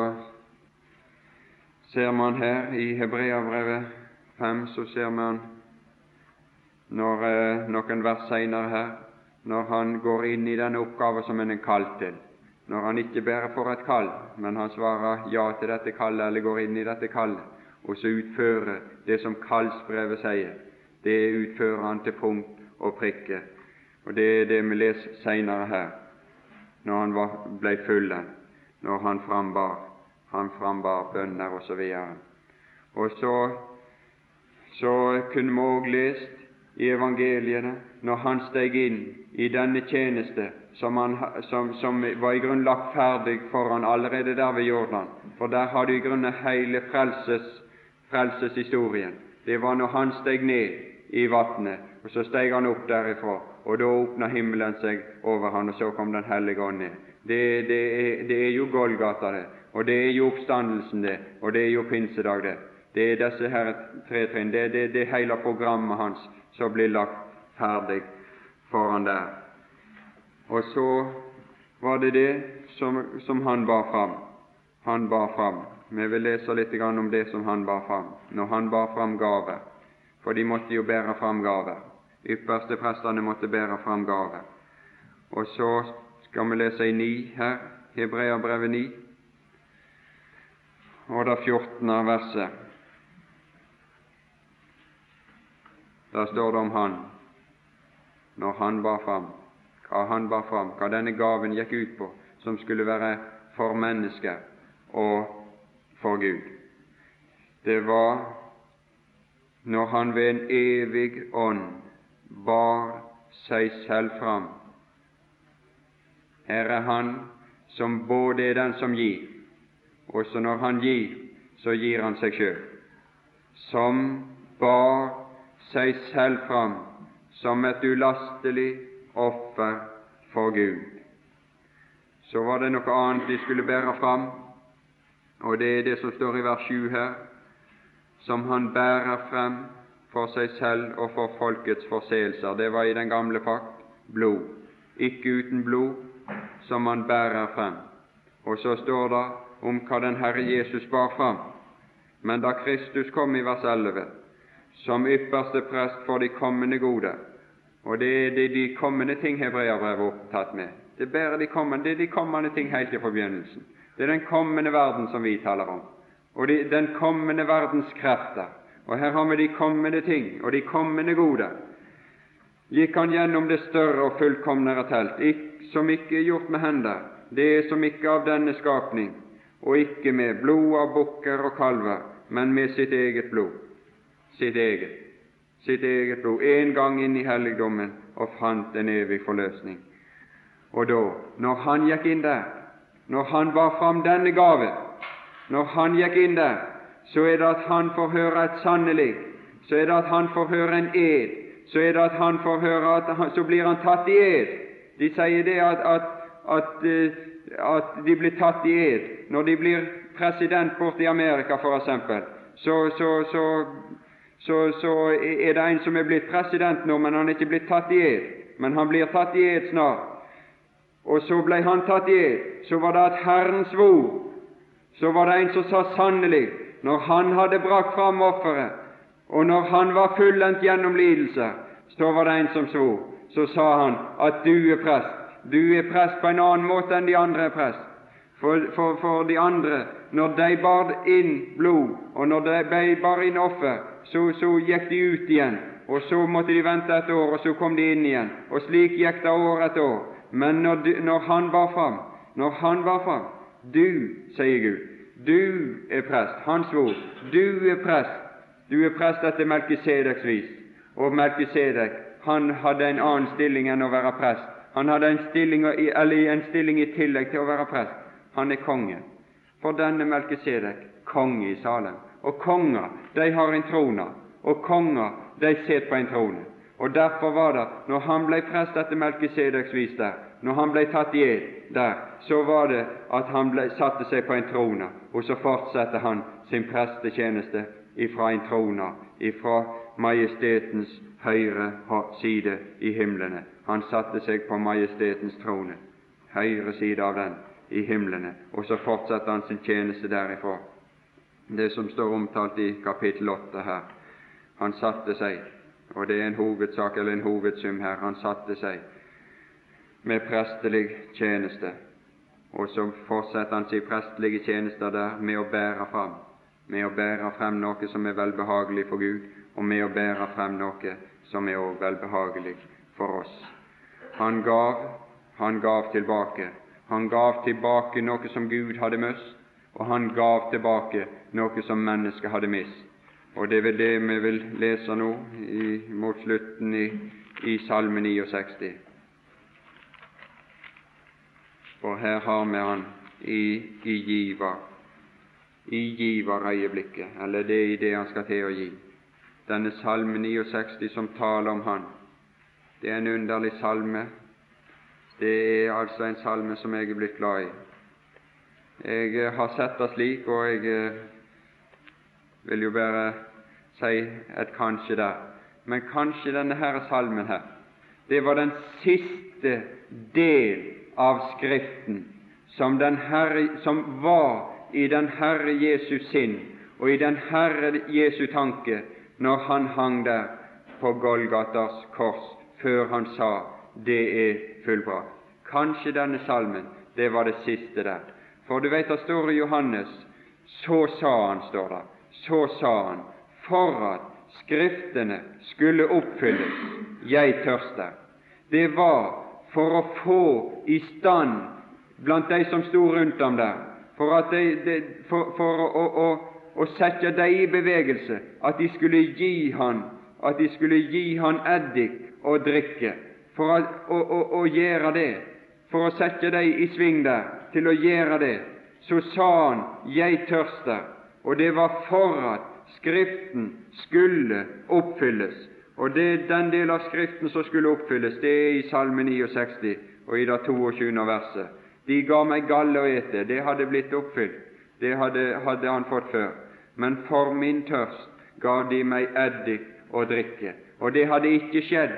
ser man her i Hebreabrevet 5, så ser man når, eh, noen vers seinere her, når han går inn i den oppgaven som han er kalt til når han ikke bærer for et kall, men han svarer ja til dette kallet eller går inn i dette kallet, og så utfører det som kallsbrevet sier. Det utfører han til punkt og prikke. Og Det er det vi leser seinere her, når han var, ble fullen, når han frambar, han frambar bønner osv. Og så, så kunne vi òg lest i evangeliene når han steg inn i denne tjeneste som, han, som, som var i grunn lagt ferdig for han allerede der ved Jordan. For der har du i grunnen hele frelses, frelseshistorien. Det var når han steg ned i vannet, og så steg han opp derifra, og da åpna himmelen seg over han, og så kom Den hellige ånd ned. Det, det, er, det er jo Golgata, det, og det er jo oppstandelsen, det, og det er jo pinsedag, det. Det er disse her tre trinn. Det er det, det hele programmet hans som blir lagt ferdig foran der. Og så var det det som, som han bar fram. Han bar fram. Vi vil lese litt om det som han bar fram, når han bar fram gaver. For de måtte jo bære fram gaver. Ypperste prestene måtte bære fram gaver. Og så skal vi lese i ni her, Hebreabrevet 9, og det 14. verset. Der står det om han når han bar fram hva han bar fram, hva denne gaven gikk ut på, som skulle være for mennesker og for Gud. Det var når han ved en evig ånd bar seg selv fram. Her er han som både er den som gir, også når han gir, så gir han seg sjøl, som bar seg selv fram som et ulastelig offer for Gud. Så var det noe annet de skulle bære fram, og det er det som står i vers 7 her, som han bærer frem for seg selv og for folkets forseelser. Det var i den gamle pakt blod. Ikke uten blod, som han bærer frem. Og så står det om hva den Herre Jesus bar fram. Men da Kristus kom i vers 11, som ypperste prest for de kommende gode, og det er de, de kommende ting hebreerbrevet er opptatt med. Det er, de kommende, det er de kommende ting helt i begynnelsen. Det er den kommende verden som vi taler om, og de, den kommende verdens krefter. Og her har vi de kommende ting og de kommende gode. Gikk han gjennom det større og fullkomnere telt, som ikke er gjort med hender, det som ikke av denne skapning, og ikke med blod av bukker og kalver, men med sitt eget blod. Sitt eget sitt eget blod en gang inn i helligdommen og fant en evig forløsning. Og da, når han gikk inn der, når han bar fram denne gave, når han gikk inn der, så er det at han får høre et sannelig, så er det at han får høre en ed, så er det at han får høre at han, så blir han tatt i ed. De sier det at, at, at, eh, at de blir tatt i ed når de blir president borte i Amerika, for Så, så, så, så, så er det en som er blitt president nå, men han er ikke blitt tatt i ed. Men han blir tatt i ed snart. Og så ble han tatt i ed. Så var det at Herren svor. Så var det en som sa sannelig, når han hadde brakt fram offeret, og når han var fullendt gjennom lidelser, så var det en som så, Så sa han at du er prest. Du er prest på en annen måte enn de andre er prest. For, for, for de andre, når de bar inn blod, og når de bar inn offer, så, så gikk de ut igjen, og så måtte de vente et år, og så kom de inn igjen. Og slik gikk det år etter år. Men når, når han bar fram, når han bar fram Du, sier Gud, du er prest. Hans ord. du er prest. Du er prest etter Melkisedeks vis. Og Melkisedek, han hadde en annen stilling enn å være prest. Han hadde en stilling, eller en stilling i tillegg til å være prest. Han er konge. For denne Melkisedek, konge i Salem. Og konger, de har en trone. Og konger, de sitter på en trone. Og Derfor var det, når han ble prest etter Melkisedeks vis der, når han ble tatt i ed der, så var det at han ble, satte seg på en trone, og så fortsatte han sin prestetjeneste ifra en trone, ifra majestetens høyre side i himlene. Han satte seg på majestetens trone, høyre side av den, i himlene, og så fortsatte han sin tjeneste derifra. Det som står omtalt i kapittel 8 her. Han satte seg, og det er en hovedsak eller en hovedsum her, han satte seg med prestelig tjeneste, og så fortsetter han sin prestelige tjenester der med å bære fram, med å bære frem noe som er velbehagelig for Gud, og med å bære frem noe som er også velbehagelig for oss. Han gav, han gav tilbake, han gav tilbake noe som Gud hadde mist, og han gav tilbake noe som mennesket hadde mist. Og det er vel det vi vil lese nå i, mot slutten i, i Salme 69. For her har vi han i, i giver, i giverøyeblikket, eller det i det han skal til å gi. Denne Salme 69 som taler om han, det er en underlig salme, det er altså en salme som jeg er blitt glad i. Jeg eh, har sett det slik, og jeg eh, vil jo bare si et kanskje der. Men kanskje denne her salmen her, det var den siste del av Skriften som, herre, som var i den Herre Jesus sinn og i den Herre Jesu tanke når han hang der på Golgaters kors, før han sa det er fullbrakt. Kanskje denne salmen, det var det siste der. For du vet det står i Johannes så sa han, står det, så sa han, for at Skriftene skulle oppfylles, jeg tørster. Det var for å få i stand blant de som sto rundt ham der, for, de, de, for, for å, å, å, sette dem i bevegelse, at de skulle gi han, at de skulle gi han eddik å drikke, for å, å, å, å gjøre det, for å sette dem i sving der, til å gjøre det, så sa han 'Jeg tørster', og det var for at Skriften skulle oppfylles. Og det, den del av Skriften som skulle oppfylles, det er i Salme 69 og i det 22. verset. De ga meg galle å ete, det hadde blitt oppfylt, det hadde, hadde han fått før. Men for min tørst ga de meg eddik å drikke, og det hadde ikke skjedd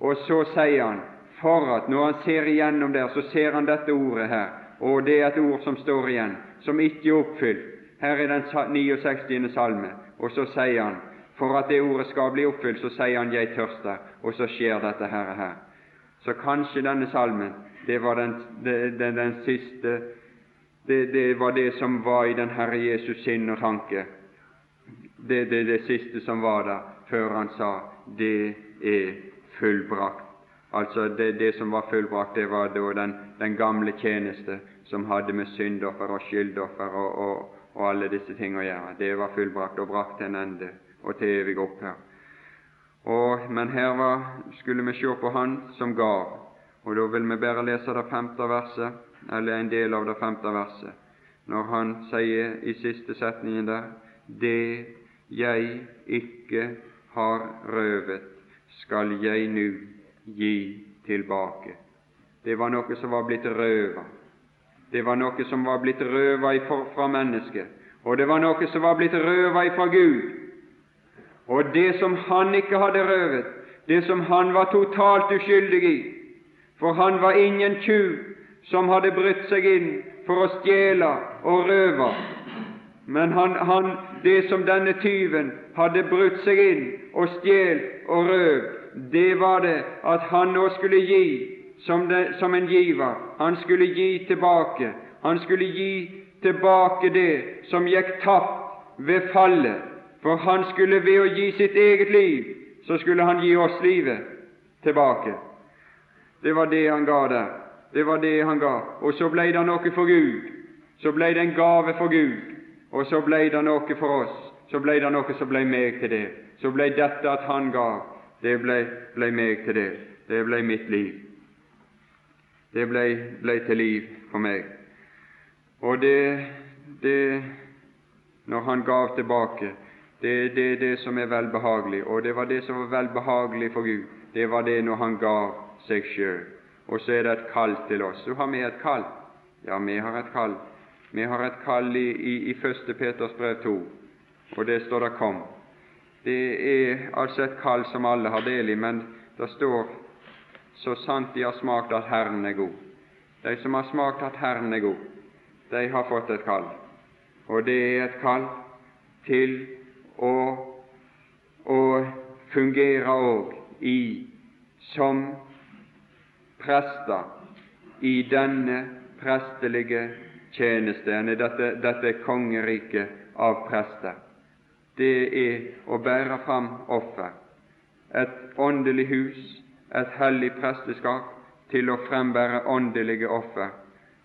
og så sier han, for at når han ser igjennom der, så ser han dette ordet her, og det er et ord som står igjen, som ikke er oppfylt. Her er den 69. salme, og så sier han, for at det ordet skal bli oppfylt, så sier han 'jeg tørster', og så skjer dette her. her. Så kanskje denne salmen, det var den, den, den siste det, det, var det som var i den Herre Jesus sinn og tanke. Det, det, det siste som var der, før han sa 'det er fullbrakt. Altså det, det, som var fullbrakt, det var da den, den gamle tjeneste som hadde med syndoffer og skyldoffer og, og, og, alle disse ting å gjøre. Det var fullbrakt og brakt til en ende og til evig opphør. Og, men her var, skulle vi se på Han som gav, Og da vil vi bare lese det femte verset, eller en del av det femte verset, når han sier i siste setningen der Det jeg ikke har røvet, skal jeg nu gi tilbake. Det var noe som var blitt røva. Det var noe som var blitt røva fra mennesket, og det var noe som var blitt røva fra Gud. Og det som han ikke hadde røvet, det som han var totalt uskyldig i, for han var ingen tjuv som hadde brutt seg inn for å stjele og røve. Men han, han, det som denne tyven hadde brutt seg inn og stjålet og røv, det var det at han nå skulle gi som, det, som en giver. Han skulle gi tilbake. Han skulle gi tilbake det som gikk tapt ved fallet. For han skulle ved å gi sitt eget liv, så skulle han gi oss livet tilbake. Det var det han ga der. Det var det han ga. Og så ble det noe for Gud. Så ble det en gave for Gud. Og så ble det noe for oss. Så ble det noe som ble meg til det. Så ble dette at han ga, det ble, ble meg til det. Det ble mitt liv. Det ble, ble til liv for meg. Og det, det når han gav tilbake, det er det, det, som er velbehagelig. Og det var det som var velbehagelig for Gud. Det var det når han ga seg sjøl. Og så er det et kall til oss. Så har vi et kall. Ja, vi har et kall. Vi har et kall i, i, i 1. Peters brev 2, og det står det 'kom'. Det er altså et kall som alle har del i, men det står 'så sant de har smakt at Herren er god'. De som har smakt at Herren er god, de har fått et kall. Og det er et kall til å, og fungere òg som prester i denne prestelige tjeneste, dette, dette kongeriket av prester. Det er å bære fram offer, et åndelig hus, et hellig presteskap, til å frembære åndelige offer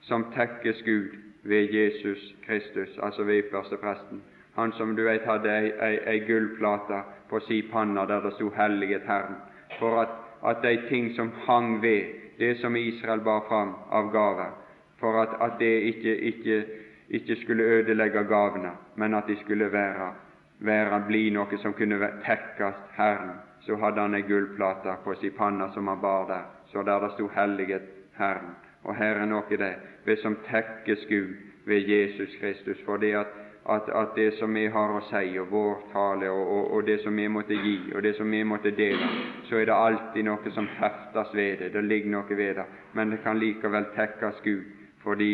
som tekkes Gud ved Jesus Kristus, altså ved ypperstepresten. Han som du vet hadde ei, ei, ei gullplate på si panna der det stod 'Helliget Herren', for at, at de ting som hang ved, det som Israel bar fram av gaver, for at, at det ikke, ikke, ikke, skulle ødelegge gavene, men at de skulle være, være bli noe som kunne tekkes Herren. Så hadde han ei gullplate på si panna som han bar der, så der det stod 'Helliget Herren'. Og her er noe det ved som tekkes Gud ved Jesus Kristus, for det at at, at, det som vi har å si, og vår tale, og, og, og, det som vi måtte gi, og det som vi måtte dele, så er det alltid noe som heftes ved det. Det ligger noe ved det. Men det kan likevel tekkes Gud, fordi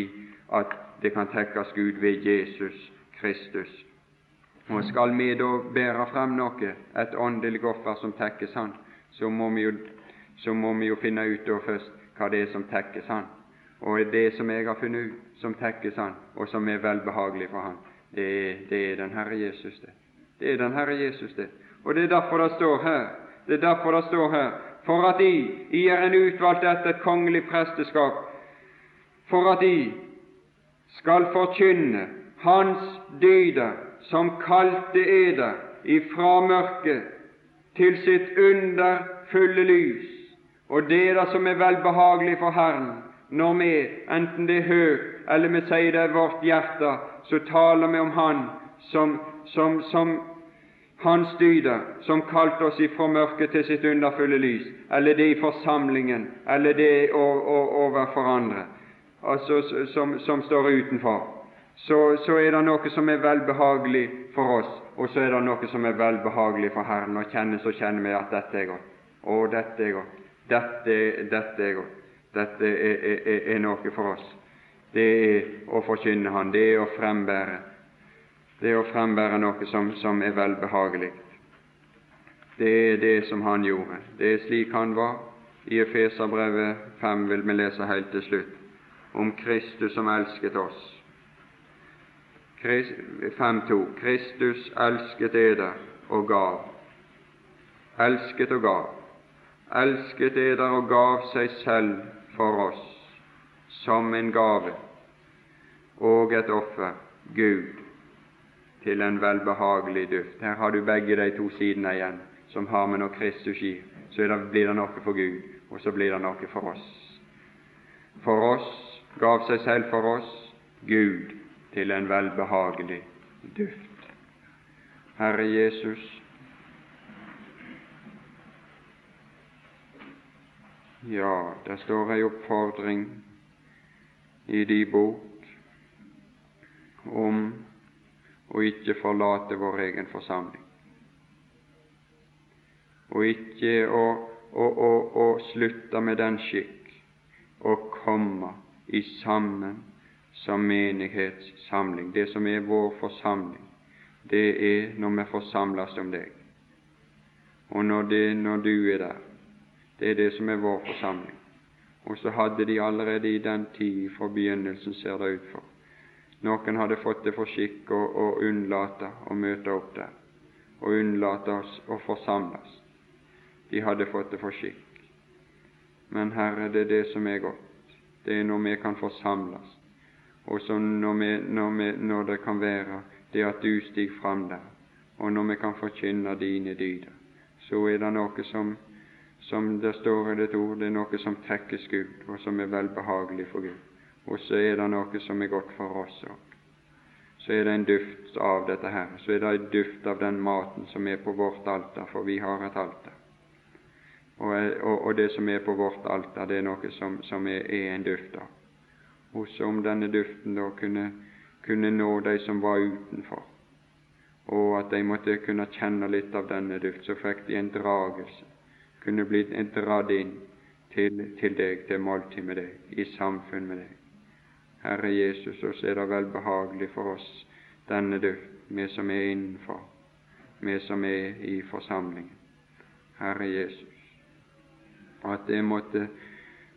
at det kan tekkes Gud ved Jesus Kristus. Og skal vi da bære frem noe, et åndelig offer som tekkes Han, så må vi jo, så må vi jo finne ut da først hva det er som tekkes Han. Og det som jeg har funnet ut, som tekkes Han, og som er velbehagelig for Han, det, det er den Herre Jesus, det. Det er den Herre Jesus, det. Og det er derfor det står her. Det er derfor det står her for at I, I er en utvalgt etter et kongelig presteskap, for at I skal forkynne Hans dyder, som kalte eder ifra mørket til sitt underfulle lys. Og det er det som er velbehagelig for Herren, når vi, enten det er høyt eller vi sier det er vårt hjerte, så taler vi om Han som, som, som Hans dyder, som kalte oss ifra mørket til sitt underfulle lys, eller det i forsamlingen, eller det overfor andre, altså som, som står utenfor. Så, så, er det noe som er velbehagelig for oss, og så er det noe som er velbehagelig for Herren. Og kjennes så kjenner vi at dette er godt. Å, dette er godt. Dette, dette er godt. Dette er, er, er noe for oss det er å forkynne Han, det er å frembære det er å frembære noe som, som er velbehagelig. Det er det som han gjorde. Det er slik han var. I Efeserbrevet 5 vil vi lese helt til slutt om Kristus som elsket oss. 5.2. Kristus elsket eder og gav. Elsket og gav. Elsket eder og gav seg selv for oss som en gave og et offer, Gud, til en velbehagelig duft. Her har du begge de to sidene igjen, som har med når Kristus gir. Så blir det noe for Gud, og så blir det noe for oss. for oss, gav seg selv for oss, Gud, til en velbehagelig duft. Herre Jesus, ja, der står ei oppfordring i de bok om å ikke forlate vår egen forsamling, og ikke å, å, å, å slutte med den skikk å komme i sammen som menighetssamling. Det som er vår forsamling, det er når vi forsamles om deg. Og når, det, når du er der, det er det som er vår forsamling. Og så hadde de allerede i den tid fra begynnelsen, ser det ut for. Noen hadde fått det for skikk å, å unnlate å møte opp der, og unnlate å forsamles. De hadde fått det for skikk. Men Herre, det er det som er godt. Det er når vi kan forsamles, og så når, vi, når, vi, når det kan være det at du stiger fram der, og når vi kan forkynne dine dyder, så er det noe som som det står i ditt ord, det er noe som trekkes Gud, og som er velbehagelig for Gud. Og så er det noe som er godt for oss òg. Så er det en duft av dette her. Så er det en duft av den maten som er på vårt alter, for vi har et alter. Og, og, og det som er på vårt alter, det er noe som, som er, er, en duft av. Og så om denne duften da kunne, kunne nå de som var utenfor, og at de måtte kunne kjenne litt av denne duft, så fikk de en dragelse kunne blitt dratt inn til, til deg, til måltid med deg, i samfunn med deg. Herre Jesus, så er det vel behagelig for oss denne du, vi som er innenfor, vi som er i forsamlingen. Herre Jesus, og at, måtte,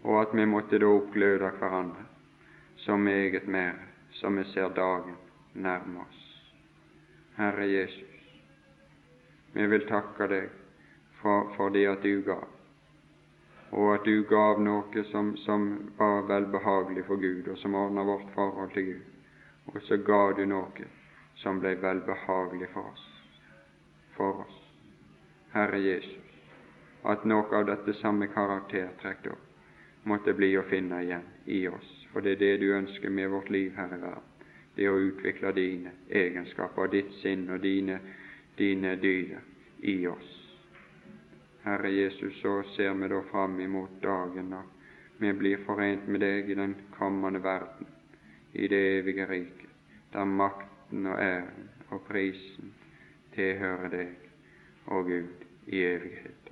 og at vi måtte da oppgløde hverandre så meget mer som vi ser dagen nærme oss. Herre Jesus, vi vil takke deg for, det at du gav, og at du gav noe som, som var velbehagelig for Gud, og som ordna vårt forhold til Gud. Og så ga du noe som ble velbehagelig for oss. For oss. Herre Jesus, at noe av dette samme karaktertrekk da måtte bli å finne igjen i oss. For det er det du ønsker med vårt liv her i verden. Det å utvikle dine egenskaper, ditt sinn og dine, dine dyder i oss. Herre Jesus, så ser vi da fram imot dagen da vi blir forent med deg i den kommende verden, i det evige riket, der makten og æren og prisen tilhører deg og Gud i evighet.